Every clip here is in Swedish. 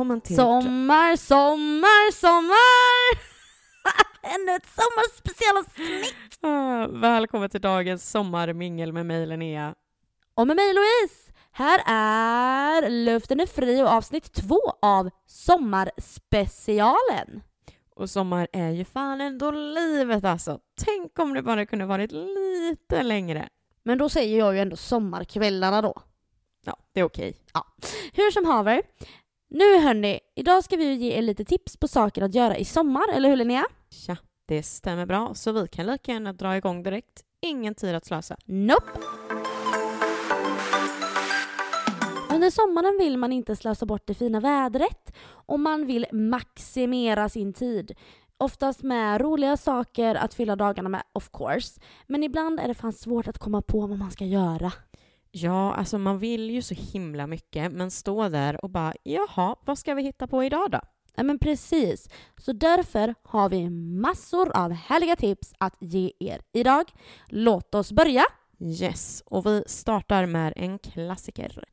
välkommen till... Sommar, sommar, sommar! Ännu ett sommarspecialavsnitt! Ah, välkommen till dagens sommarmingel med mig Linnea. Och med mig Louise! Här är Luften är fri och avsnitt två av Sommarspecialen. Och sommar är ju fan ändå livet alltså. Tänk om det bara kunde varit lite längre. Men då säger jag ju ändå sommarkvällarna då. Ja, det är okej. Hur som haver. Nu hörni, idag ska vi ge er lite tips på saker att göra i sommar, eller hur Linnea? Tja, det stämmer bra. Så vi kan lika gärna dra igång direkt. Ingen tid att slösa. Nope. Under sommaren vill man inte slösa bort det fina vädret och man vill maximera sin tid. Oftast med roliga saker att fylla dagarna med, of course. Men ibland är det fan svårt att komma på vad man ska göra. Ja, alltså man vill ju så himla mycket, men stå där och bara jaha, vad ska vi hitta på idag då? Ja men precis. Så därför har vi massor av härliga tips att ge er idag. Låt oss börja! Yes, och vi startar med en klassiker.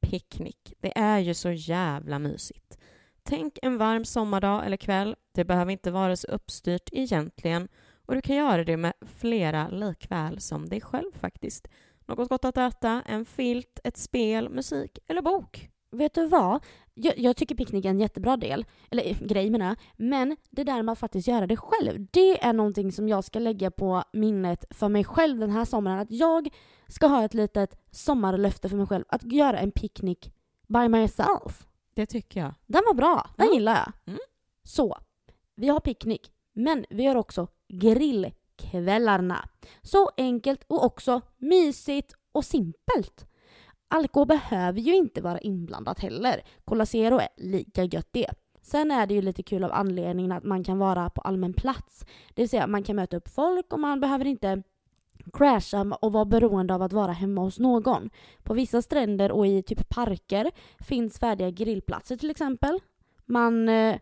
Picknick. Det är ju så jävla mysigt. Tänk en varm sommardag eller kväll. Det behöver inte vara så uppstyrt egentligen och du kan göra det med flera likväl som dig själv faktiskt. Något gott att äta, en filt, ett spel, musik eller bok. Vet du vad? Jag, jag tycker picknick är en jättebra del, eller eh, grej menar jag. Men det där med att faktiskt göra det själv, det är någonting som jag ska lägga på minnet för mig själv den här sommaren. Att jag ska ha ett litet sommarlöfte för mig själv, att göra en picknick by myself. Det tycker jag. Den var bra, den Ja. gillar jag. Mm. Så, vi har picknick, men vi har också kvällarna. Så enkelt och också mysigt och simpelt. Alkohol behöver ju inte vara inblandat heller. Cola Zero är lika gött det. Sen är det ju lite kul av anledningen att man kan vara på allmän plats. Det vill säga man kan möta upp folk och man behöver inte crasha och vara beroende av att vara hemma hos någon. På vissa stränder och i typ parker finns färdiga grillplatser till exempel. Man, eh,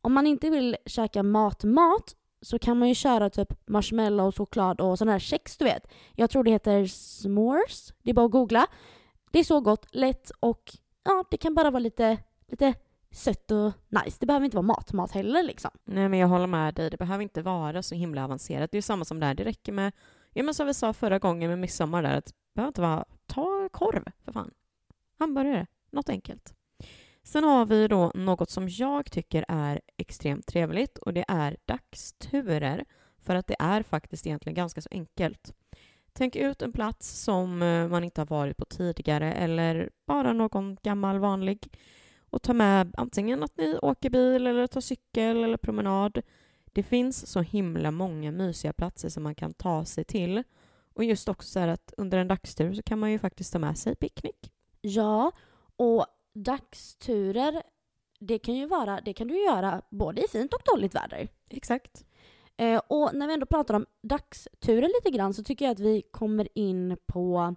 om man inte vill käka mat-mat så kan man ju köra typ marshmallow, choklad och sådana här kex du vet. Jag tror det heter s'mores. Det är bara att googla. Det är så gott, lätt och ja, det kan bara vara lite, lite sött och nice. Det behöver inte vara matmat mat heller liksom. Nej, men jag håller med dig. Det behöver inte vara så himla avancerat. Det är ju samma som det här. Det räcker med, ja men som vi sa förra gången med midsommar där, att det behöver inte vara, ta korv för fan. Hamburgare, något enkelt. Sen har vi då något som jag tycker är extremt trevligt och det är dagsturer. För att det är faktiskt egentligen ganska så enkelt. Tänk ut en plats som eh, man inte har varit på tidigare eller bara någon gammal vanlig och ta med antingen att ni åker bil eller tar cykel eller promenad. Det finns så himla många mysiga platser som man kan ta sig till. Och just också så här att under en dagstur så kan man ju faktiskt ta med sig picknick. Ja, och dagsturer, det kan ju vara, det kan du göra både i fint och dåligt väder. Exakt. Eh, och när vi ändå pratar om dagsturer lite grann så tycker jag att vi kommer in på...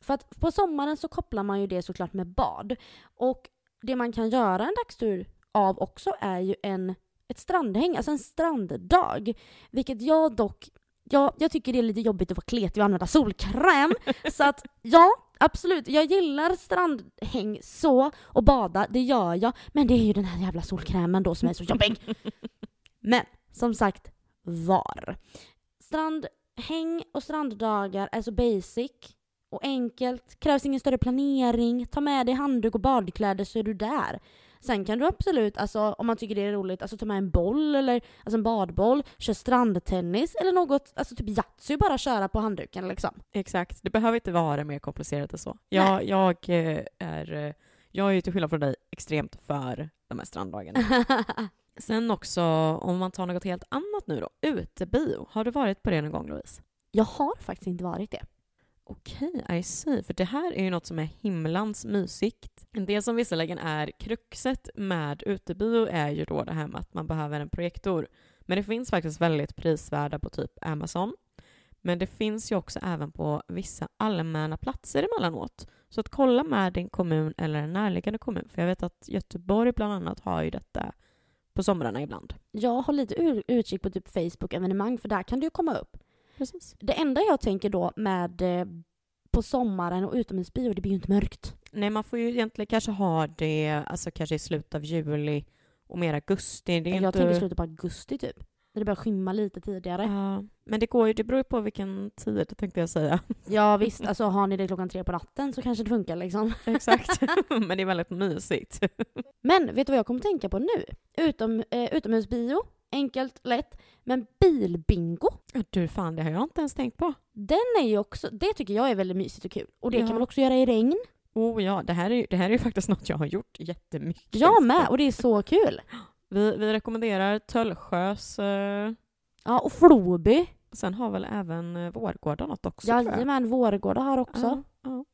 För att på sommaren så kopplar man ju det såklart med bad. Och det man kan göra en dagstur av också är ju en, ett strandhäng, alltså en stranddag. Vilket jag dock... Jag, jag tycker det är lite jobbigt att vara kletig och använda solkräm. så att ja, absolut. Jag gillar strandhäng så och bada, det gör jag. Men det är ju den här jävla solkrämen då som är så jobbig. Men som sagt, var. Strandhäng och stranddagar är så basic och enkelt, krävs ingen större planering, ta med dig handduk och badkläder så är du där. Sen kan du absolut, alltså, om man tycker det är roligt, alltså, ta med en boll eller alltså en badboll, kör strandtennis eller något, alltså typ Yatzy, bara köra på handduken liksom. Exakt. Det behöver inte vara mer komplicerat än så. Jag, jag eh, är... eh, Jag är ju till skillnad från dig extremt för de här stranddagarna. Sen också, om man tar något helt annat nu då, utebio. Har du varit på det någon gång Louise? jag har faktiskt inte varit det. Okej, I see. För det här är ju något som är himlans mysigt. Det som visserligen är kruxet med utebio är ju då det här med att man behöver en projektor. Men det finns faktiskt väldigt prisvärda på typ Amazon. Men det finns ju också även på vissa allmänna platser emellanåt. Så att kolla med din kommun eller en närliggande kommun. För jag vet att Göteborg bland annat har ju detta på somrarna ibland. Jag har lite utkik på typ Facebook-evenemang för där kan det ju komma upp. Precis. Det enda jag tänker då med eh, på sommaren och utomhusbio, det blir ju inte mörkt. Nej, man får ju egentligen kanske ha det alltså kanske i slutet av juli och mer augusti. Det är jag inte... tänker slutet på augusti typ. När det börjar skymma lite tidigare. Ja, men det går ju, det beror ju på vilken tid tänkte jag säga. Ja visst, alltså har ni det klockan tre på natten så kanske det funkar liksom. Exakt. men det är väldigt mysigt. Men vet du vad jag kommer tänka på nu? Utom, eh, utomhusbio, enkelt, lätt. Men bilbingo, Ja, Du fan, det har jag inte ens tänkt på. den är ju också, det tycker jag är väldigt mysigt och kul. Och det Ja. kan man också göra i regn. Oh ja, det här är det här är ju faktiskt något jag har gjort jättemycket. Jag med, och det är så kul. Vi, vi rekommenderar Töllsjös. Eh, Ja, och Floby. sen har väl även eh, Vårgårda något också. Jajamän, Vårgårda har också. Ja, ja.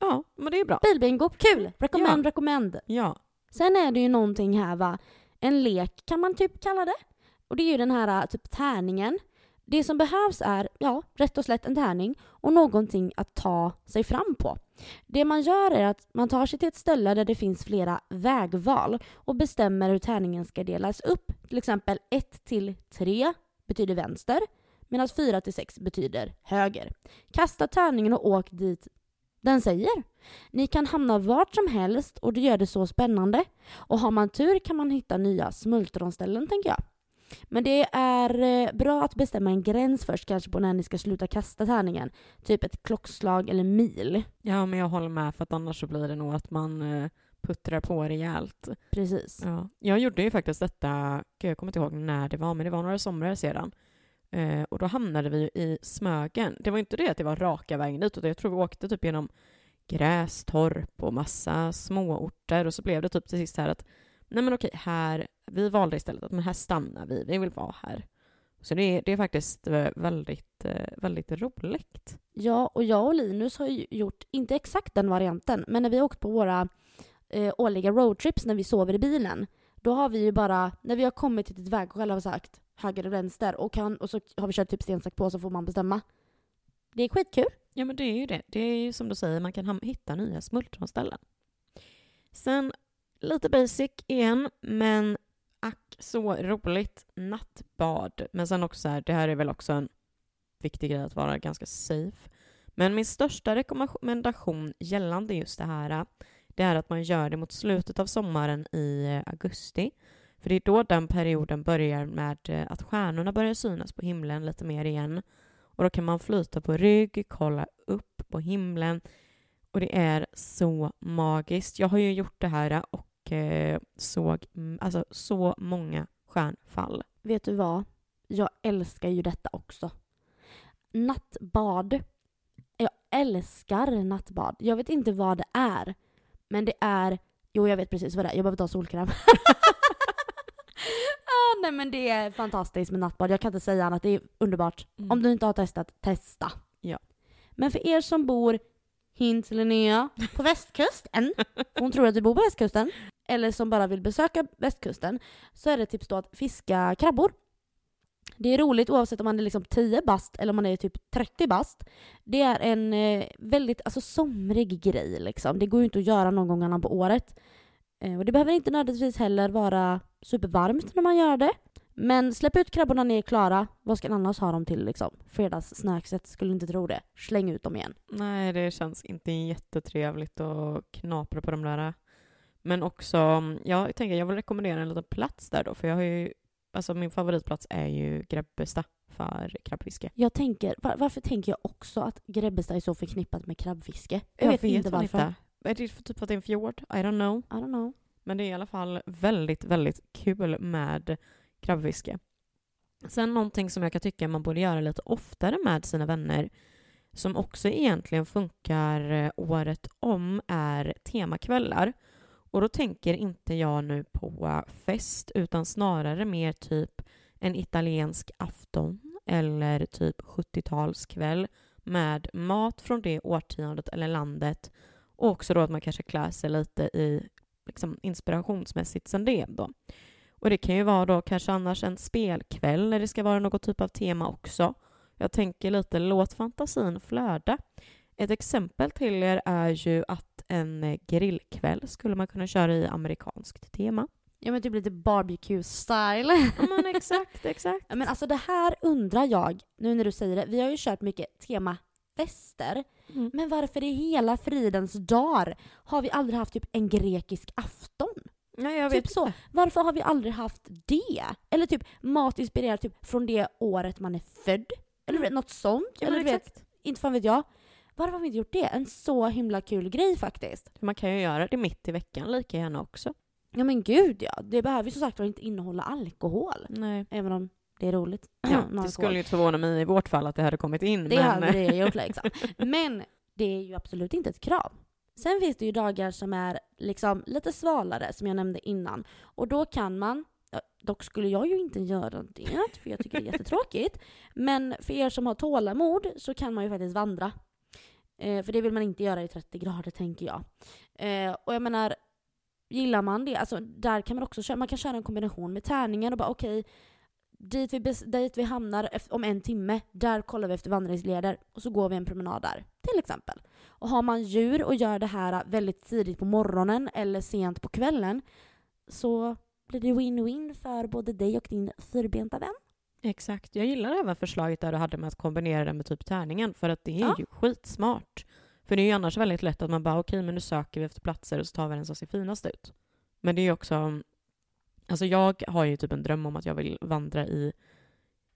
ja, men det är bra. Bilbingo, kul! Rekommend, rekommend. Ja. Sen är det ju någonting här va, en lek kan man typ kalla det. Och det är ju den här äh, typ tärningen. Det som behövs är, ja, rätt och slätt en tärning och någonting att ta sig fram på. Det man gör är att man tar sig till ett ställe där det finns flera vägval och bestämmer hur tärningen ska delas upp. Till exempel 1 till 3 betyder vänster medan 4 till 6 betyder höger. Kasta tärningen och åk dit den säger. Ni kan hamna vart som helst och det gör det så spännande. Och har man tur kan man hitta nya smultronställen tänker jag. Men det är eh, bra att bestämma en gräns först kanske på när ni ska sluta kasta tärningen. Typ ett klockslag eller mil. ja, men jag håller med för att annars så blir det nog att man eh, puttrar på rejält. Precis. Ja. Jag gjorde ju faktiskt detta, jag kommer inte ihåg när det var, men det var några somrar sedan. Eh, och då hamnade vi i Smögen. Det var inte det att det var raka vägen dit, utan jag tror vi åkte typ genom Grästorp och massa småorter och så blev det typ till sist här att nej men okej, här, vi valde istället att men här stannar vi, vi vill vara här. Så det är, det är faktiskt eh, väldigt, eh, väldigt roligt. Ja, och jag och Linus har ju gjort, inte exakt den varianten, men när vi har åkt på våra eh, årliga roadtrips när vi sover i bilen, då har vi ju bara, när vi har kommit till ett vägskäl har vi sagt höger och vänster och, kan, och så har vi kört typ sten, på så får man bestämma. Det är skitkul. Ja, men det är ju det. Det är ju som du säger, man kan hitta nya smultronställen. Sen lite basic igen, men ack så roligt. Nattbad. Men sen också så här, det här är väl också en viktig grej att vara ganska safe. Men min största rekommendation gällande just det här, det är att man gör det mot slutet av sommaren i augusti. För det är då den perioden börjar med eh, att stjärnorna börjar synas på himlen lite mer igen. Och då kan man flyta på rygg, kolla upp på himlen. Och det är så magiskt. Jag har ju gjort det här eh, och eh, såg alltså, så många stjärnfall. Vet du vad? Jag älskar ju detta också. Nattbad. Jag älskar nattbad. Jag vet inte vad det är. Men det är... Jo, jag vet precis vad det är. Jag behöver ta solkräm. nej men det är fantastiskt med nattbad. Jag kan inte säga annat. Det är underbart. Mm. Om du inte har testat, testa. Ja. Men för er som bor, hint Linnea, på västkusten, hon tror att du bor på västkusten, eller som bara vill besöka västkusten, så är det tips då att fiska krabbor. Det är roligt oavsett om man är liksom 10 bast eller om man är typ 30 bast. Det är en eh, väldigt alltså, somrig grej liksom. Det går ju inte att göra någon gång annan på året. Eh, och det behöver inte nödvändigtvis heller vara supervarmt när man gör det. Men släpp ut krabborna när ni är klara. Vad ska ni annars ha dem till liksom? Fredagssnackset, skulle inte tro det. Släng ut dem igen. Nej, det känns inte jättetrevligt att knapra på de där. Men också, jag tänker jag vill rekommendera en liten plats där då, för jag har ju, alltså min favoritplats är ju Grebbestad för krabbfiske. Jag tänker, var, varför tänker jag också att Grebbestad är så förknippat med krabbfiske? Jag, vet, inte väl varför. Inte. Är det för typ att det är en fjord? I don't know. I don't know. Men det är i alla fall väldigt, väldigt kul med krabbfiske. Sen någonting som jag kan tycka man borde göra lite oftare med sina vänner som också egentligen funkar eh, året om är temakvällar. Och då tänker inte jag nu på eh, fest utan snarare mer typ en italiensk afton eller typ 70-talskväll med mat från det årtiondet eller landet och också då att man kanske klär sig lite i liksom, inspirationsmässigt sen det då. Och det kan ju vara då kanske annars en spelkväll när det ska vara något typ av tema också. Jag tänker lite låt fantasin flöda. Ett exempel till er är ju att en eh, grillkväll skulle man kunna köra i amerikanskt tema. Ja men typ lite barbecue-style. Ja men exakt, exakt. Ja, men alltså det här undrar jag, nu när du säger det. Vi har ju kört mycket tema fester. Mm. Men varför i hela fridens dagar har vi aldrig haft typ en grekisk afton? Nej, Typ så. inte. Varför har vi aldrig haft det? Eller typ mat inspirerat typ från det året man är född. Eller vet, något sånt. Ja, Eller vet, inte fan vet jag. Varför har vi inte gjort det? En så himla kul grej faktiskt. Man kan ju göra det mitt i veckan lika gärna också. Ja men gud ja. Det behöver ju som sagt inte innehålla alkohol. Nej. Även om det är roligt. Ja, det skulle ju inte förvåna mig i vårt fall att det hade kommit in. Det men, hade det gjort liksom. Men det är ju absolut inte ett krav. Sen finns det ju dagar som är liksom lite svalare som jag nämnde innan. Och då kan man, dock skulle jag ju inte göra det för jag tycker det är jättetråkigt. Men för er som har tålamod så kan man ju faktiskt vandra. Eh, för det vill man inte göra i 30 grader tänker jag. Eh, och jag menar, gillar man det, alltså där kan man också köra, man kan köra en kombination med tärningen och bara okej, dit, vi, dit vi hamnar om en timme, där kollar vi efter vandringsleder och så går vi en promenad där, till exempel. Och har man djur och gör det här väldigt tidigt på morgonen eller sent på kvällen så blir det win-win för både dig och din fyrbenta vän. Exakt. Jag gillar även förslaget där du hade med att kombinera det med typ tärningen för att det är Ja. ju skitsmart. För det är ju annars väldigt lätt att man bara okej men nu söker vi efter platser och så tar vi den som ser finast ut. Men det är ju också, alltså jag har ju typ en dröm om att jag vill vandra i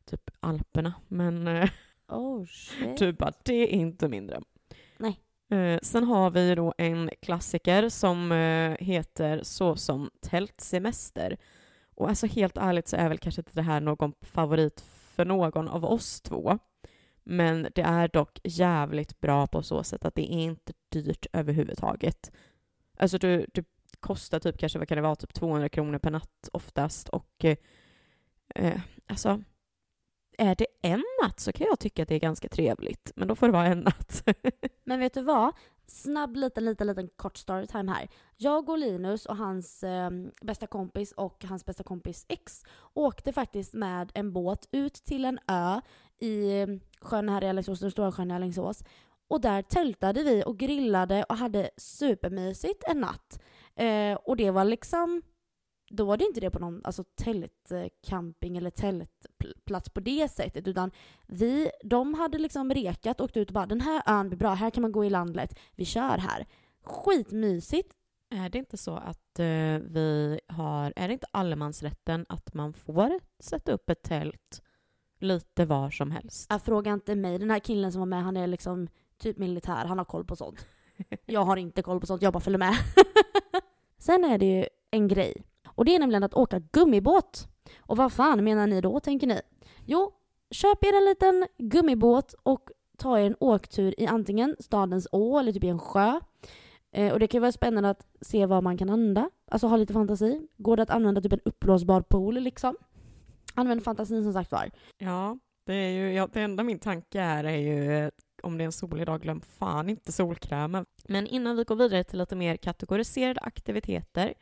typ Alperna men eh, Oh shit. typ bara det är inte min dröm. Nej. Eh, sen har vi då en klassiker som eh, heter så som tältsemester. Och alltså helt ärligt så är väl kanske inte det här någon favorit för någon av oss två. Men det är dock jävligt bra på så sätt att det är inte dyrt överhuvudtaget. Alltså du, du kostar typ kanske, vad kan det vara, typ 200 kronor per natt oftast och eh, eh, alltså är det en natt så kan jag tycka att det är ganska trevligt. Men då får det vara en natt. Men vet du vad? Snabb liten, liten, liten kort storytime här. Jag och Linus och hans eh, bästa kompis och hans bästa kompis ex åkte faktiskt med en båt ut till en ö i sjön här i Alingsås, den stora sjön i Alingsås. Och där tältade vi och grillade och hade supermysigt en natt. Eh, och det var liksom, då var det inte det på någon alltså, tältcamping eller tältplats på det sättet utan vi, de hade liksom rekat och åkt ut och bara den här ön blir bra, här kan man gå i landlet, vi kör här. Skitmysigt. Är det inte så att eh, vi har, är det inte allemansrätten att man får sätta upp ett tält lite var som helst? Jag fråga inte mig, den här killen som var med han är liksom typ militär, han har koll på sånt. Jag har inte koll på sånt, jag bara följer med. Sen är det ju en grej. Och det är nämligen att åka gummibåt. Och vad fan menar ni då, tänker ni? Jo, köp er en liten gummibåt och ta er en åktur i antingen stadens å eller typ i en sjö. Eh, och det kan ju vara spännande att se vad man kan använda. Alltså ha lite fantasi. Går det att använda typ en uppblåsbar pool liksom? Använd fantasin som sagt var. Ja, det är ju, ja, det enda min tanke är är ju eh, om det är en solig dag, glöm fan inte solkrämen. Men innan vi går vidare till lite mer kategoriserade aktiviteter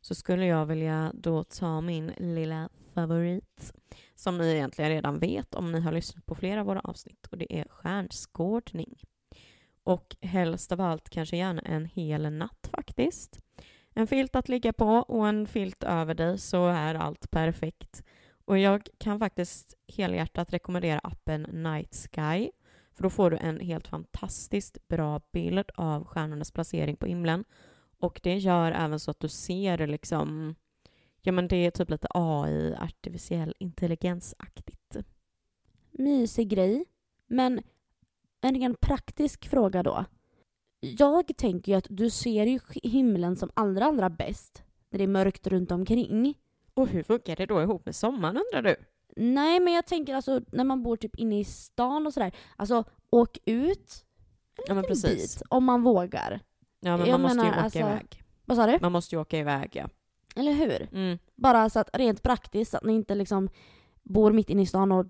så skulle jag vilja då ta min lilla favorit som ni egentligen redan vet om ni har lyssnat på flera av våra avsnitt och det är stjärnskådning. Och helst av allt kanske gärna en hel natt faktiskt. En filt att ligga på och en filt över dig så är allt perfekt. Och jag kan faktiskt helhjärtat rekommendera appen Night Sky. För då får du en helt fantastiskt bra bild av stjärnornas placering på himlen. Och det gör även så att du ser liksom, ja men det är typ lite AI, artificiell intelligensaktigt. mysig grej. Men en ren praktisk fråga då. Jag tänker ju att du ser ju himlen som allra, allra bäst när det är mörkt runt omkring. Och hur funkar det då ihop med sommaren undrar du? Nej, men jag tänker alltså när man bor typ inne i stan och sådär. Alltså åk ut en Ja men precis. bit om man vågar. Ja men Jag man måste ju menar, åka alltså- iväg. Vad sa du? Man måste ju åka iväg ja. Eller hur? Mm. Bara så att rent praktiskt, så att ni inte liksom bor mitt inne i stan och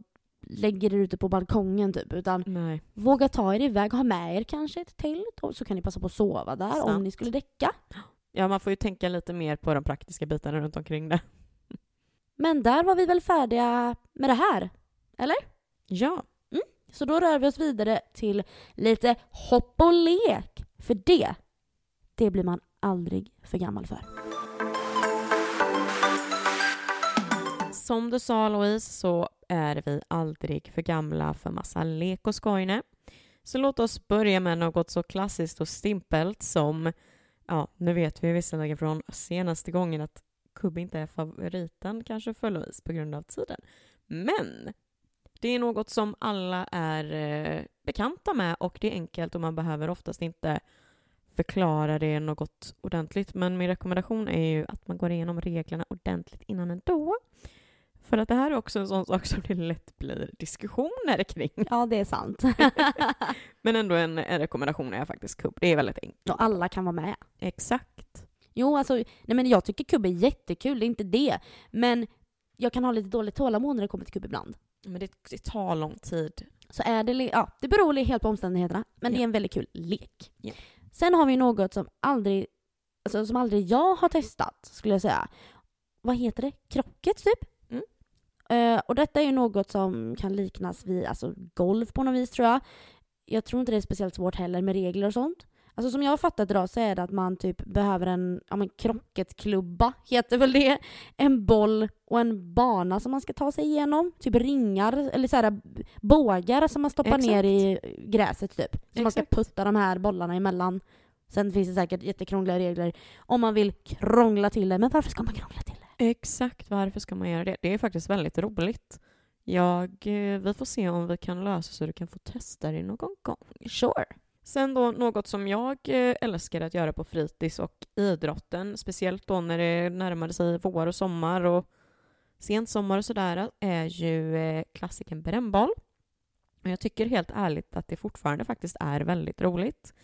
lägger er ute på balkongen typ. Utan Nej. våga ta er iväg, ha med er kanske ett tält och så kan ni passa på att sova där om Sant. ni skulle däcka. Ja man får ju tänka lite mer på de praktiska bitarna runt omkring det. Men där var vi väl färdiga med det här? Ja. Så då rör vi oss vidare till lite hopp och lek. För det, det blir man aldrig för gammal för. Som du sa Louise så är vi aldrig för gamla för massa lek och skojne. Så låt oss börja med något så klassiskt och stimpelt som, ja, nu vet vi visserligen från senaste gången att kubb inte är favoriten kanske fullvis på grund av tiden. Men det är något som alla är eh, bekanta med och det är enkelt och man behöver oftast inte förklara det något ordentligt. Men min rekommendation är ju att man går igenom reglerna ordentligt innan ändå. För att det här är också en sån sak som det lätt blir diskussioner kring. Ja, det är sant. Men ändå en, en rekommendation är faktiskt kubb. Det är väldigt enkelt. Och alla kan vara med. Exakt. Jo, alltså, nej men jag tycker kubb är jättekul, det är inte det. Men jag kan ha lite dåligt tålamod när det kommer till kubb ibland. Men det, det tar lång tid. Så är det, ja, det beror helt på omständigheterna, men det Ja. är en väldigt kul lek. Ja. Sen har vi något som aldrig, alltså, som aldrig jag har testat, skulle jag säga. Vad heter det? Krocket, typ? Mm. Eh, och detta är ju något som kan liknas vid alltså, golf på något vis, tror jag. Jag tror inte det är speciellt svårt heller med regler och sånt. Alltså som jag har fattat idag så är det att man typ behöver en ja, men krocketklubba, heter väl det. En boll och en bana som man ska ta sig igenom. Typ ringar, eller så här bågar som man stoppar Exakt. ner i gräset typ. Så man ska Exakt. putta de här bollarna emellan. Sen finns det säkert jättekrångliga regler om man vill krångla till det. Men varför ska man krångla till det? Exakt, varför ska man göra det? Det är faktiskt väldigt roligt. Jag, eh, vi får se om vi kan lösa så du kan få testa det någon gång. Sure. Sen då något som jag eh, älskar att göra på fritids och idrotten, speciellt då när det närmar sig vår och sommar och sensommar och sådär, är ju eh, klassiken klassikern brännboll. Och jag tycker helt ärligt att det fortfarande faktiskt är väldigt roligt.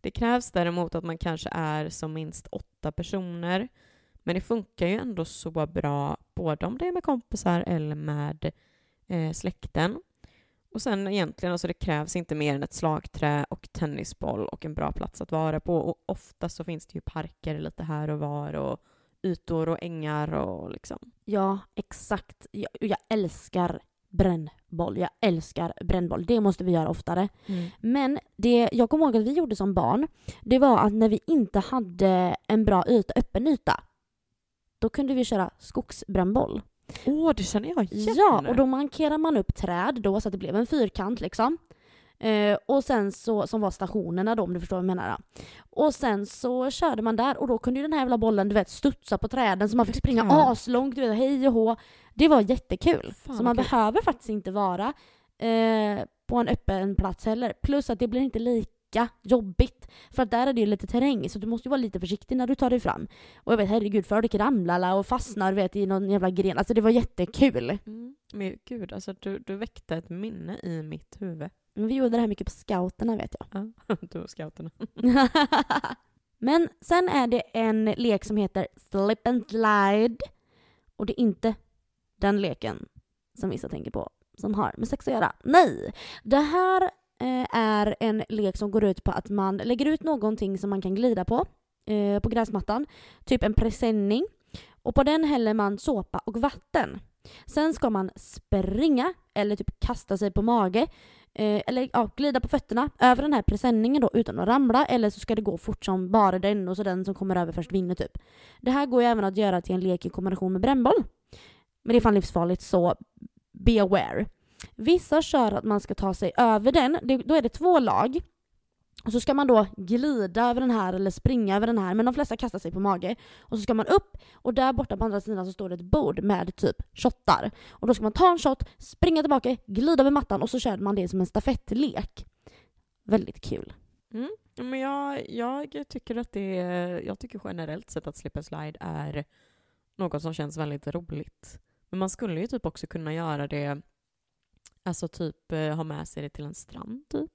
Det krävs däremot att man kanske är som minst åtta personer. Men det funkar ju ändå så bra, både om det är med kompisar eller med eh, släkten. Och sen egentligen, alltså det krävs inte mer än ett slagträ och tennisboll och en bra plats att vara på. Och ofta så finns det ju parker lite här och var och ytor och ängar och liksom. Ja, exakt. Jag, jag älskar brännboll. Jag älskar brännboll. Det måste vi göra oftare. Men det jag kommer ihåg att vi gjorde som barn, det var att när vi inte hade en bra yta, öppen yta, då kunde vi köra skogsbrännboll. Åh, det känner jag igen! Ja, och då markerar man upp träd då så att det blev en fyrkant liksom. Eh, och sen så, som var stationerna då om du förstår vad jag menar. Och sen så körde man där och då kunde ju den här jävla bollen du vet studsa på träden så man fick springa Ja. aslångt, du vet, hej och hå. Det var jättekul. Fan, så man kul. behöver faktiskt inte vara eh, på en öppen plats heller. Plus att det blir inte lika jobbigt. För att där är det ju lite terräng så du måste ju vara lite försiktig när du tar dig fram. Och jag vet herregud, folk ramlar och fastnar vet, i någon jävla gren. Alltså det var jättekul. Mm. Men gud, alltså du, du väckte ett minne i mitt huvud. Men Vi gjorde det här mycket på scouterna vet jag. Ja, du och scouterna. Men sen är det en lek som heter Slip and Slide. Och det är inte den leken som vissa tänker på som har med sex att göra. Nej! Det här Eh, är en lek som går ut på att man lägger ut någonting som man kan glida på eh, på gräsmattan. Typ en presenning. Och på den häller man såpa och vatten. Sen ska man springa eller typ kasta sig på mage eh, eller ja, glida på fötterna över den här presenningen då utan att ramla eller så ska det gå fort som bara den och så den som kommer över först vinner typ. Det här går ju även att göra till en lek i kombination med brännboll. Men det är fan livsfarligt så be aware. Vissa kör att man ska ta sig över den, det, då är det två lag. Och så ska man då glida över den här eller springa över den här men de flesta kastar sig på mage. Och så ska man upp och där borta på andra sidan så står det ett bord med typ shottar. Och då ska man ta en shot, springa tillbaka, glida över mattan och så kör man det som en stafettlek. Väldigt kul. Mm. Men jag, jag tycker att det jag tycker generellt sett att slip and slide är något som känns väldigt roligt. Men man skulle ju typ också kunna göra det, alltså typ eh, ha med sig det till en strand typ.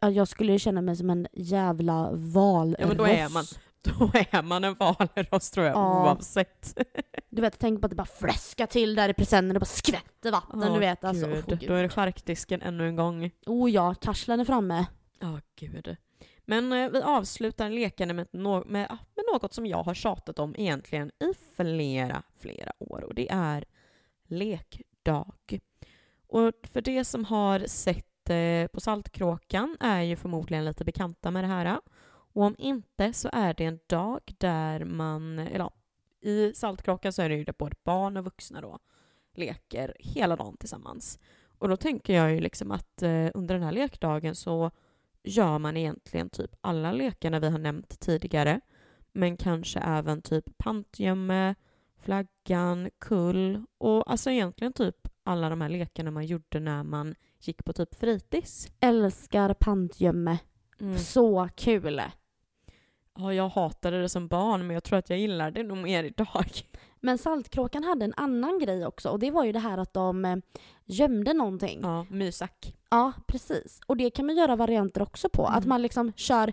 Ja, Jag skulle ju känna mig som en jävla valross. Ja, men då är man- Då är man en valross tror jag Ja. oavsett. Du vet, tänk på att det bara fläskar till där i presenten och bara skvätter vatten. Du vet alltså. Gud. Gud. Då är det charkdisken ännu en gång. oh ja, karslen är framme. Ja, gud. Men eh, vi avslutar lekande med, nå- med, ah, med något som jag har tjatat om egentligen i flera, flera år och det är lekdag. Och för det som har sett eh, på Saltkråkan är ju förmodligen lite bekanta med det här. Och om inte så är det en dag där man, eller ja, i Saltkråkan så är det ju där både barn och vuxna då leker hela dagen tillsammans. Och då tänker jag ju liksom att eh, under den här lekdagen så gör man egentligen typ alla lekarna vi har nämnt tidigare. Men kanske även typ pantgömme, flaggan, kull och alltså egentligen typ alla de här lekarna man gjorde när man gick på typ fritids. Älskar pantgömme. Mm. Så kul. Ja, jag hatade det som barn men jag tror att jag gillar det nog mer idag. Men Saltkråkan hade en annan grej också och det var ju det här att de eh, gömde någonting. Ja, mysak. Ja, precis. Och det kan man göra varianter också på. Mm. Att man liksom kör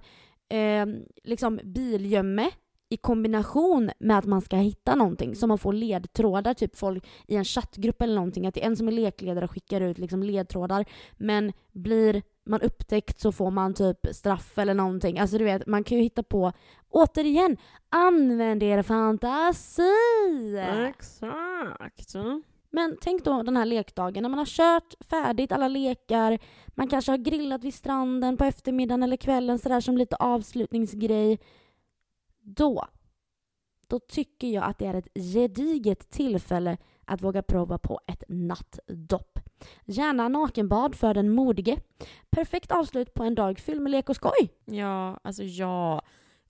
eh, liksom bilgömme i kombination med att man ska hitta någonting. Så man får ledtrådar, typ folk i en chattgrupp eller någonting. Att det är en som är lekledare och skickar ut liksom ledtrådar. Men blir man upptäckt så får man typ straff eller någonting. Alltså du vet, man kan ju hitta på, återigen, använd er fantasi! Exakt. Men tänk då den här lekdagen när man har kört färdigt alla lekar, man kanske har grillat vid stranden på eftermiddagen eller kvällen sådär som lite avslutningsgrej. Då, då tycker jag att det är ett gediget tillfälle att våga prova på ett nattdopp. Gärna nakenbad för den modige. Perfekt avslut på en dag fylld med lek och skoj. Ja, alltså ja.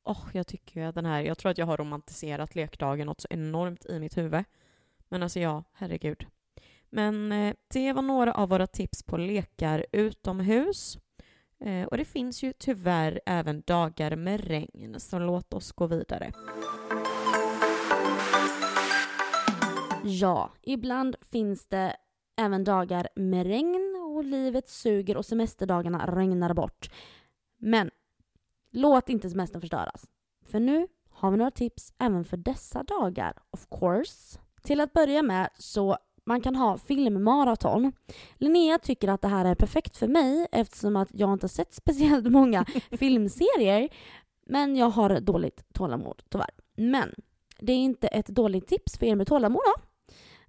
Oh, jag tycker ju att den här, jag tror att jag har romantiserat lekdagen något så enormt i mitt huvud. Men alltså ja, herregud. Men eh, det var några av våra tips på lekar utomhus. Eh, och det finns ju tyvärr även dagar med regn, så låt oss gå vidare. Ja, ibland finns det även dagar med regn och livet suger och semesterdagarna regnar bort. Men låt inte semestern förstöras. För nu har vi några tips även för dessa dagar, of course. Till att börja med så man kan ha filmmaraton. Linnea tycker att det här är perfekt för mig eftersom att jag inte har sett speciellt många filmserier. Men jag har dåligt tålamod tyvärr. Men det är inte ett dåligt tips för er med tålamod då.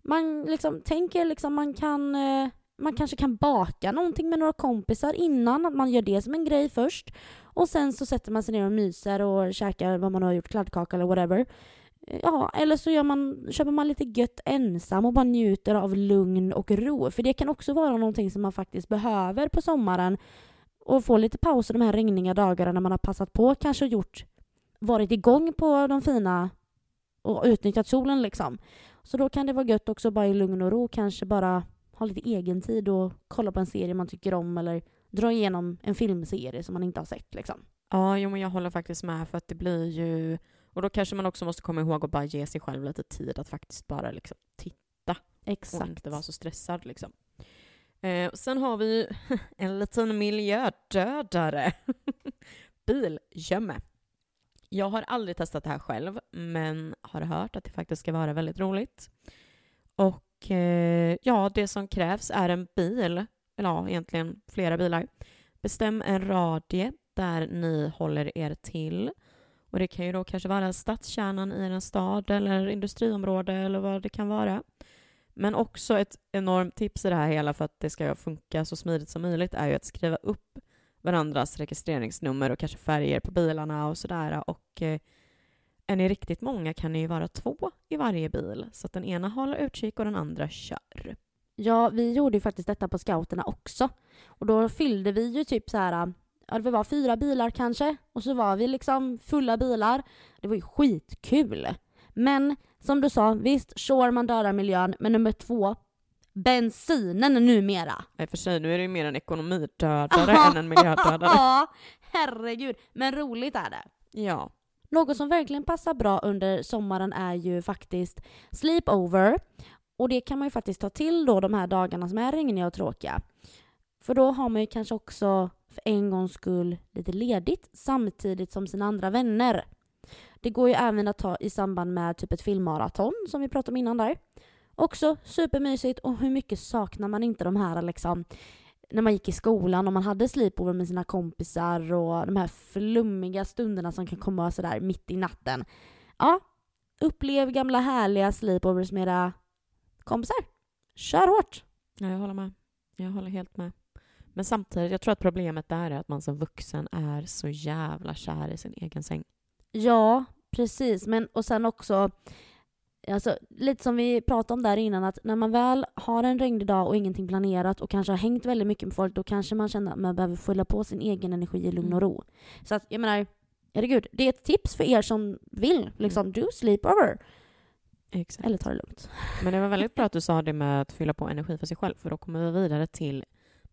Man liksom tänker liksom man kan eh, man kanske kan baka någonting med några kompisar innan, att man gör det som en grej först. Och sen så sätter man sig ner och myser och käkar vad man har gjort, kladdkaka eller whatever. Ja, eller så gör man, köper man lite gött ensam och bara njuter av lugn och ro. För det kan också vara någonting som man faktiskt behöver på sommaren. Och få lite pauser de här regniga dagarna när man har passat på kanske gjort, varit igång på de fina och utnyttjat solen liksom. Så då kan det vara gött också bara i lugn och ro kanske bara ha lite egen tid och kolla på en serie man tycker om eller dra igenom en filmserie som man inte har sett liksom. Ja, jo, men jag håller faktiskt med för att det blir ju... Och då kanske man också måste komma ihåg att bara ge sig själv lite tid att faktiskt bara liksom titta och Exakt. inte vara så stressad liksom. Eh, och sen har vi en liten miljödödare. Bilgömme. Jag har aldrig testat det här själv, men har hört att det faktiskt ska vara väldigt roligt. Och eh, ja, det som krävs är en bil, eller ja, egentligen flera bilar. Bestäm en radie där ni håller er till. Och det kan ju då kanske vara stadskärnan i en stad eller industriområde eller vad det kan vara. Men också ett enormt tips i det här hela för att det ska funka så smidigt som möjligt är ju att skriva upp varandras registreringsnummer och kanske färger på bilarna och sådär. Och eh, är ni riktigt många kan ni ju vara två i varje bil så att den ena håller utkik och den andra kör. Ja, vi gjorde ju faktiskt detta på scouterna också. Och då fyllde vi ju typ så här, ja det var fyra bilar kanske. Och så var vi liksom fulla bilar. Det var ju skitkul. Men som du sa, visst, sure man dödar miljön, men nummer två, bensinen numera. I och för sig, nu är det ju mer en ekonomidödare än en miljödödare. Ja, herregud. Men roligt är det. Ja. Något som verkligen passar bra under sommaren är ju faktiskt sleepover. Och det kan man ju faktiskt ta till då de här dagarna som är regniga och tråkiga. För då har man ju kanske också för en gångs skull lite ledigt samtidigt som sina andra vänner. Det går ju även att ta i samband med typ ett filmmaraton som vi pratade om innan där. Också supermysigt och hur mycket saknar man inte de här liksom när man gick i skolan och man hade sleepover med sina kompisar och de här flummiga stunderna som kan komma sådär mitt i natten. Ja, upplev gamla härliga sleepovers med era kompisar. Kör hårt! ja, jag håller med. Jag håller helt med. Men samtidigt, jag tror att problemet där är att man som vuxen är så jävla kär i sin egen säng. Ja, precis. Men och sen också Alltså, lite som vi pratade om där innan, att när man väl har en regnig dag och ingenting planerat och kanske har hängt väldigt mycket med folk, då kanske man känner att man behöver fylla på sin egen energi i lugn och ro. Så att, jag menar, herregud, det är ett tips för er som vill, liksom, do sleepover. Exakt. Eller ta det lugnt. Men det var väldigt bra att du sa det med att fylla på energi för sig själv, för då kommer vi vidare till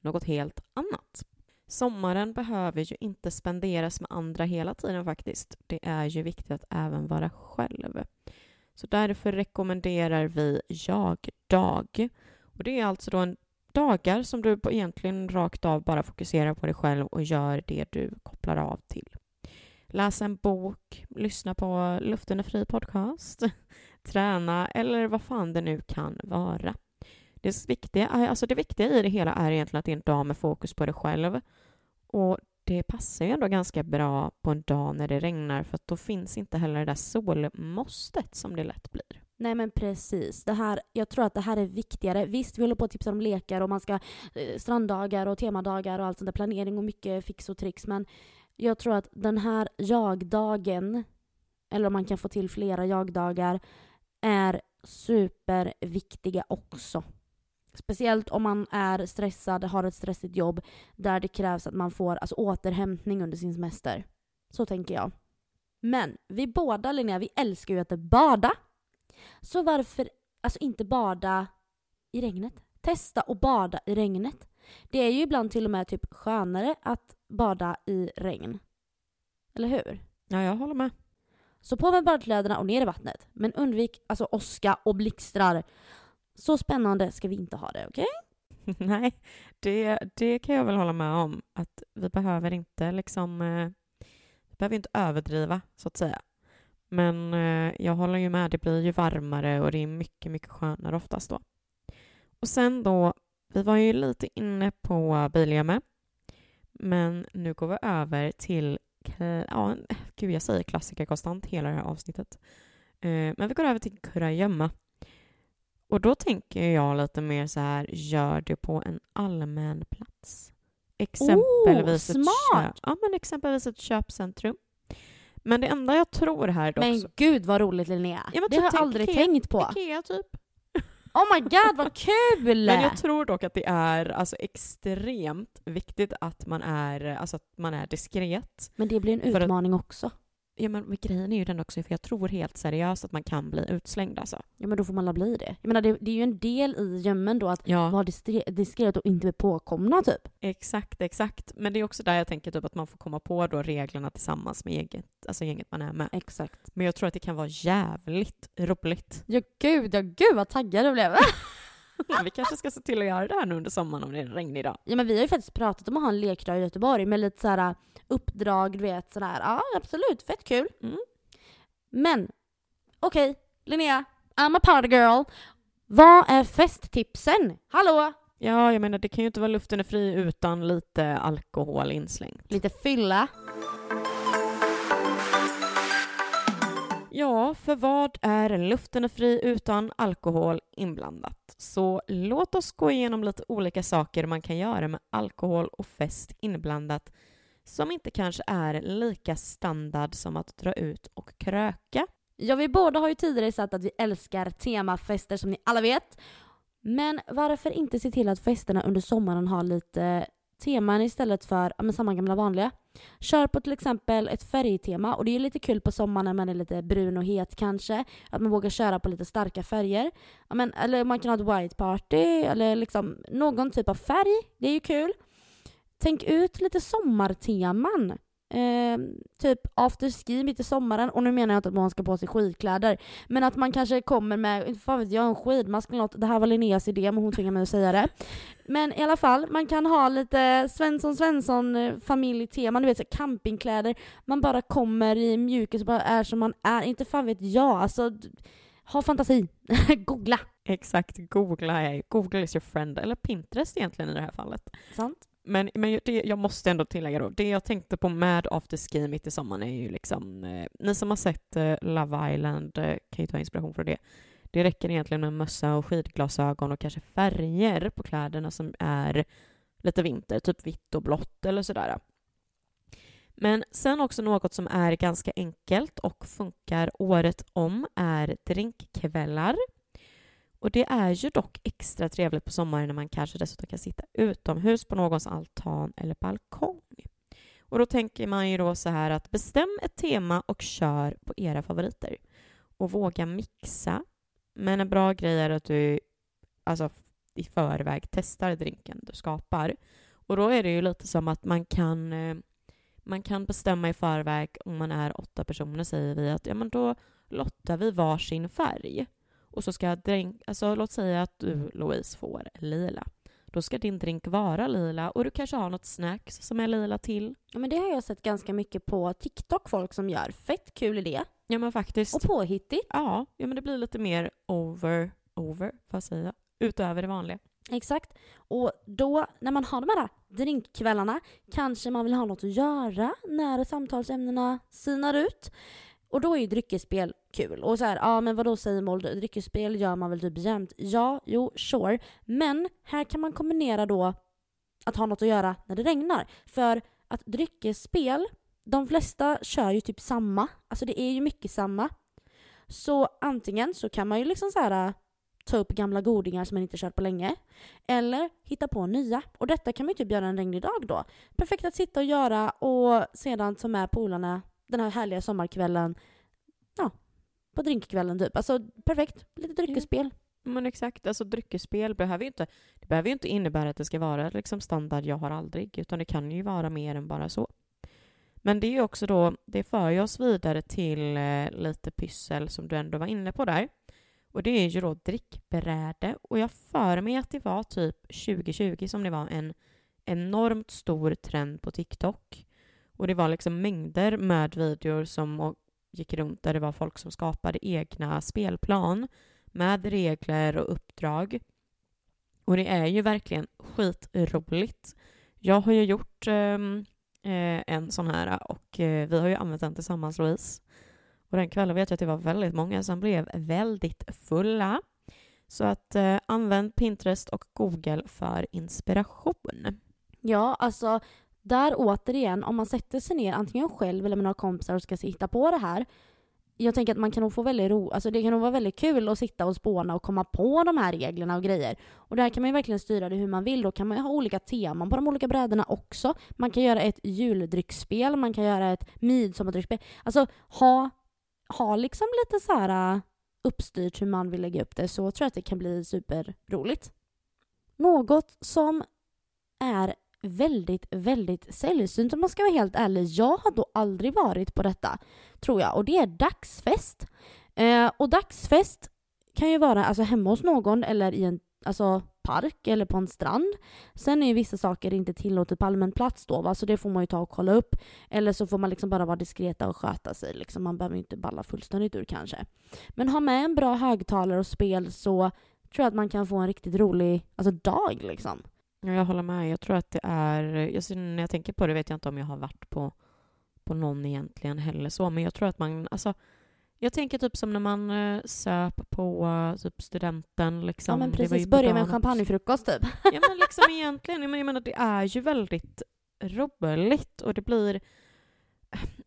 något helt annat. Sommaren behöver ju inte spenderas med andra hela tiden faktiskt. Det är ju viktigt att även vara själv. Så därför rekommenderar vi jag-dag. Och det är alltså då en dagar som du egentligen rakt av bara fokuserar på dig själv och gör det du kopplar av till. Läs en bok, lyssna på Luften är fri podcast, träna eller vad fan det nu kan vara. Det viktiga, alltså det viktiga i det hela är egentligen att det är en dag med fokus på dig själv. Och det passar ju ändå ganska bra på en dag när det regnar för att då finns inte heller det där solmåstet som det lätt blir. Nej men precis. Det här, jag tror att det här är viktigare. Visst, vi håller på att tipsa om lekar och man ska eh, stranddagar och temadagar och allt sånt där. Planering och mycket fix och tricks. Men jag tror att den här jag-dagen, eller om man kan få till flera jag-dagar, är superviktiga också. Speciellt om man är stressad, har ett stressigt jobb där det krävs att man får alltså, återhämtning under sin semester. Så tänker jag. Men vi båda, Linnea, vi älskar ju att bada. Så varför alltså inte bada i regnet? Testa att bada i regnet. Det är ju ibland till och med typ skönare att bada i regn. Eller hur? Ja, jag håller med. Så på med badkläderna och ner i vattnet. Men undvik alltså åska och blixtrar. Så spännande ska vi inte ha det, okej? Okay? Nej, det, det kan jag väl hålla med om. Att vi behöver inte liksom... Eh, vi behöver inte överdriva, så att säga. Men eh, jag håller ju med, det blir ju varmare och det är mycket, mycket skönare oftast då. Och sen då, vi var ju lite inne på bilgemme. Men nu går vi över till, ja, gud jag säger klassiker konstant hela det här avsnittet. Eh, men vi går över till kurragömma. Och då tänker jag lite mer så här, gör det på en allmän plats. Exempelvis, oh, smart. Ett, köp, ja, men exempelvis ett köpcentrum. Men det enda jag tror här dock... Men gud vad roligt Linnea. Ja, det har jag aldrig Ikea, tänkt på. Ikea typ. Oh my god vad kul! Men jag tror dock att det är alltså, extremt viktigt att man är, alltså, att man är diskret. Men det blir en utmaning att, också. Ja men grejen är ju den också, för jag tror helt seriöst att man kan bli utslängd alltså. Ja men då får man la bli det. Jag menar det, det är ju en del i gömmen då att ja. vara diskret och inte bli påkomna typ. Exakt, exakt. Men det är också där jag tänker typ att man får komma på då reglerna tillsammans med eget, alltså gänget man är med. Exakt. Men jag tror att det kan vara jävligt roligt. Ja gud, ja gud vad taggad jag blev. vi kanske ska se till att göra det här nu under sommaren om det är en regnig dag. Ja men vi har ju faktiskt pratat om att ha en lekdag i Göteborg med lite såhär uppdrag, du vet sådär. Ja absolut, fett kul. Mm. Men, okej, okay, Linnea, I'm a party girl. Vad är festtipsen? Hallå? Ja, jag menar det kan ju inte vara luften är fri utan lite alkohol inslängt. Lite fylla. Ja, för vad är luften är fri utan alkohol inblandat? Så låt oss gå igenom lite olika saker man kan göra med alkohol och fest inblandat som inte kanske är lika standard som att dra ut och kröka. Ja, vi båda har ju tidigare sagt att vi älskar temafester som ni alla vet. Men varför inte se till att festerna under sommaren har lite teman istället för ja, samma gamla vanliga? Kör på till exempel ett färgtema och det är lite kul på sommaren när man är lite brun och het kanske. Att man vågar köra på lite starka färger. Ja, men, eller man kan ha ett white party eller liksom någon typ av färg. Det är ju kul. Tänk ut lite sommarteman. Eh, typ afterski mitt i sommaren. Och nu menar jag inte att man ska på sig skidkläder. Men att man kanske kommer med, inte fan vet jag, en skidmask eller något. Det här var Linneas idé men hon tvingade mig att säga det. Men i alla fall, man kan ha lite Svensson Svensson eh, familjetema, du vet så campingkläder. Man bara kommer i mjukis och bara är som man är. Inte fan vet jag. Alltså, ha fantasi. googla. Exakt, googla är Google is your friend. Eller Pinterest egentligen i det här fallet. Sant. Men, men det, jag måste ändå tillägga då, det jag tänkte på med afterski mitt i sommaren är ju liksom, eh, ni som har sett eh, Love Island eh, kan ju ta inspiration från det. Det räcker egentligen med mössa och skidglasögon och kanske färger på kläderna som är lite vinter, typ vitt och blått eller sådär. Men sen också något som är ganska enkelt och funkar året om är drinkkvällar. Och det är ju dock extra trevligt på sommaren när man kanske dessutom kan sitta utomhus på någons altan eller balkong. Och då tänker man ju då så här att bestäm ett tema och kör på era favoriter. Och våga mixa. Men en bra grej är att du alltså, i förväg testar drinken du skapar. Och då är det ju lite som att man kan eh, man kan bestämma i förväg om man är åtta personer säger vi att ja men då lottar vi varsin färg. Och så ska drink, alltså låt säga att du Louise får lila. Då ska din drink vara lila och du kanske har något snacks som är lila till. Ja, men det har jag sett ganska mycket på TikTok folk som gör. Fett kul idé. Ja men faktiskt. Och påhittigt. Ja, ja men det blir lite mer over, over, vad säger jag? Utöver det vanliga. Exakt. Och då, när man har de här drinkkvällarna, kanske man vill ha något att göra när samtalsämnena sinar ut. Och då är ju dryckesspel kul. Och så här, ja men vadå Simon, dryckesspel gör man väl typ jämt? Ja, jo, sure. Men här kan man kombinera då att ha något att göra när det regnar. För att dryckesspel, de flesta kör ju typ samma. Alltså det är ju mycket samma. Så antingen så kan man ju liksom så här äh, ta upp gamla godingar som man inte kört på länge. Eller hitta på nya. Och detta kan man ju typ göra en regnig dag då. Perfekt att sitta och göra och sedan ta med polarna den här härliga sommarkvällen. Ja, på drinkkvällen typ. Alltså perfekt. Lite dryckesspel. Men exakt, alltså dryckesspel behöver ju inte, det behöver ju inte innebära att det ska vara liksom standard jag har aldrig, utan det kan ju vara mer än bara så. Men det är ju också då, det för ju oss vidare till eh, lite pyssel som du ändå var inne på där. Och det är ju då drickbräde. Och jag för mig att det var typ 2020 som det var en enormt stor trend på TikTok. Och det var liksom mängder med videor som gick runt där det var folk som skapade egna spelplan med regler och uppdrag. Och det är ju verkligen skitroligt. Jag har ju gjort ehm, eh, en sån här och eh, vi har ju använt den tillsammans, Louise. Och den kvällen vet jag att det var väldigt många som blev väldigt fulla. Så att eh, använd Pinterest och Google för inspiration. Ja, alltså där återigen, om man sätter sig ner antingen själv eller med några kompisar och ska hitta på det här. Jag tänker att man kan nog få väldigt ro, alltså det kan nog vara väldigt kul att sitta och spåna och komma på de här reglerna och grejer. Och där kan man ju verkligen styra det hur man vill. Då kan man ju ha olika teman på de olika brädorna också. Man kan göra ett juldrycksspel, man kan göra ett midsommardrycksspel. Alltså ha ha liksom lite så här äh, uppstyrt hur man vill lägga upp det så tror jag att det kan bli superroligt. Något som är väldigt, väldigt sällsynt om man ska vara helt ärlig. Jag har då aldrig varit på detta, tror jag. Och det är dagsfest. Eh, och dagsfest kan ju vara alltså hemma hos någon eller i en alltså, park eller på en strand. Sen är ju vissa saker inte tillåtet på allmän plats då, va? så det får man ju ta och kolla upp. Eller så får man liksom bara vara diskreta och sköta sig. Liksom. Man behöver inte balla fullständigt ur kanske. Men ha med en bra högtalare och spel så tror jag att man kan få en riktigt rolig alltså, dag. Liksom. Jag håller med. Jag tror att det är... Jag, när jag tänker på det vet jag inte om jag har varit på, på någon egentligen heller så, men jag tror att man... Alltså, jag tänker typ som när man uh, söp på typ studenten. Liksom. Ja men precis, börja med en champagnefrukost typ. ja men liksom egentligen, jag menar det är ju väldigt roligt och det blir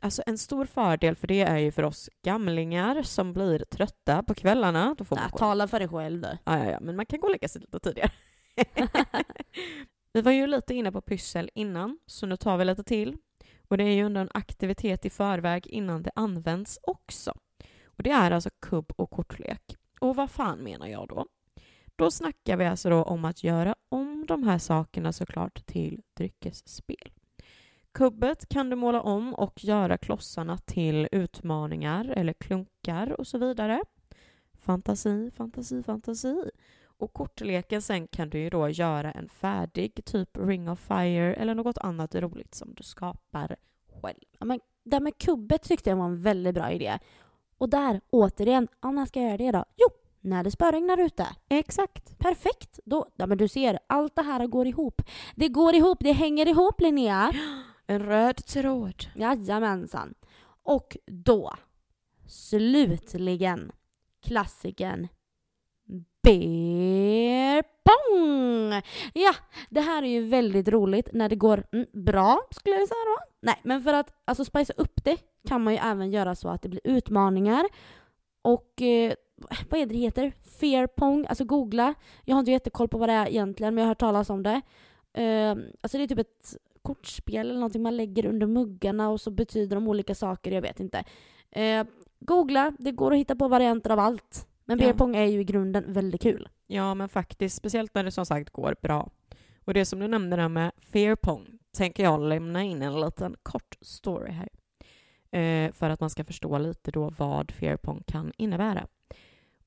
Alltså en stor fördel för det är ju för oss gamlingar som blir trötta på kvällarna. Då får man tala för dig själv du. Ja, ja, ja, men man kan gå och lägga sig lite tidigare. vi var ju lite inne på pyssel innan, så nu tar vi lite till. Och det är ju ändå en aktivitet i förväg innan det används också. Och det är alltså kubb och kortlek. Och vad fan menar jag då? Då snackar vi alltså då om att göra om de här sakerna såklart till dryckesspel. Kubbet kan du måla om och göra klossarna till utmaningar eller klunkar och så vidare. Fantasi, fantasi, fantasi. Och kortleken sen kan du ju då göra en färdig, typ Ring of Fire eller något annat roligt som du skapar själv. Ja, men det med kubbet tyckte jag var en väldigt bra idé. Och där, återigen, när ska jag göra det då? Jo, när det spöregnar ute. Exakt. Perfekt. Då, ja, men du ser, allt det här går ihop. Det går ihop, det hänger ihop Linnea. En röd tråd. Jajamensan. Och då, slutligen, klassiken beer pong! Ja, det här är ju väldigt roligt när det går mm, bra skulle jag säga då. Nej, men för att alltså spicea upp det kan man ju även göra så att det blir utmaningar och eh, vad är det det heter? Fear pong, alltså googla. Jag har inte jättekoll på vad det är egentligen men jag har hört talas om det. Eh, alltså det är typ ett kortspel eller någonting man lägger under muggarna och så betyder de olika saker, jag vet inte. Eh, googla, det går att hitta på varianter av allt. Men beer pong är ju i grunden väldigt kul. Ja, men faktiskt, speciellt när det som sagt går bra. Och det som du nämnde där med fair pong tänker jag lämna in en liten kort story här. Eh, för att man ska förstå lite då vad fair pong kan innebära.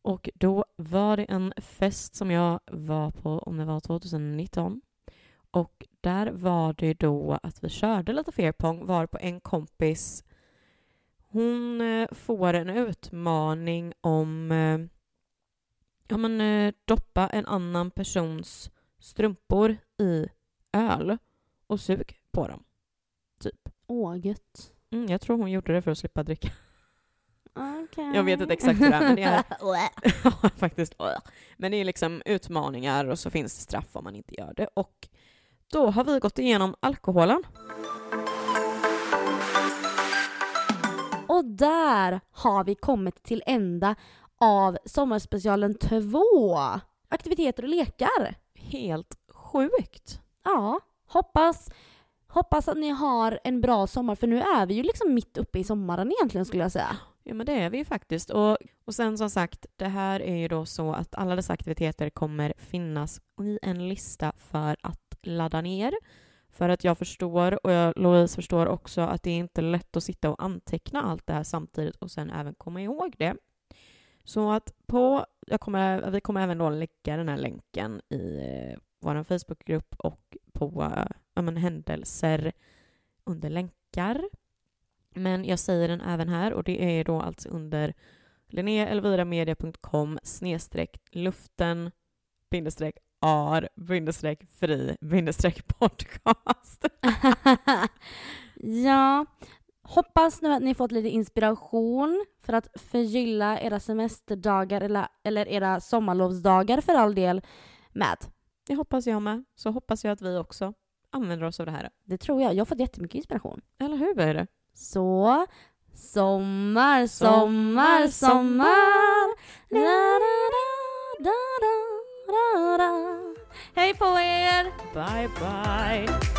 Och då var det en fest som jag var på, om det var 2019. Och där var det då att vi körde lite fair pong, var på en kompis hon eh, får en utmaning om eh, ja, men, eh, doppa en annan persons strumpor i öl och sug på dem. Typ. Åh, gött. Mm, jag tror hon gjorde det för att slippa dricka. Okay. Jag vet inte exakt hur det är, men det är- faktiskt. Men det är liksom utmaningar och så finns det straff om man inte gör det. Och då har vi gått igenom alkoholen. Där har vi kommit till ända av sommarspecialen 2. Aktiviteter och lekar. Helt sjukt. Ja, hoppas, hoppas att ni har en bra sommar för nu är vi ju liksom mitt uppe i sommaren egentligen skulle jag säga. Ja, men det är vi ju faktiskt. Och, och sen som sagt, det här är ju då så att alla dessa aktiviteter kommer finnas i en lista för att ladda ner. För att jag förstår, och jag, Louise förstår också, att det är inte lätt att sitta och anteckna allt det här samtidigt och sen även komma ihåg det. Så att på, jag kommer, vi kommer även då lägga den här länken i eh, vår Facebookgrupp och på eh, ja, men, händelser under länkar. Men jag säger den även här och det är då alltså under linneaelviramedia.com snedstreck luften bindestreck ar bindestreck fri bindestreck podcast. ja, hoppas nu att ni fått lite inspiration för att förgylla era semesterdagar eller, eller era sommarlovsdagar för all del med. Det hoppas jag med. Så hoppas jag att vi också använder oss av det här. Det tror jag. Jag har fått jättemycket inspiration. Eller hur? Så, sommar, sommar, sommar. Da, da, da, da, da, da, da. Hej på er! Bye bye!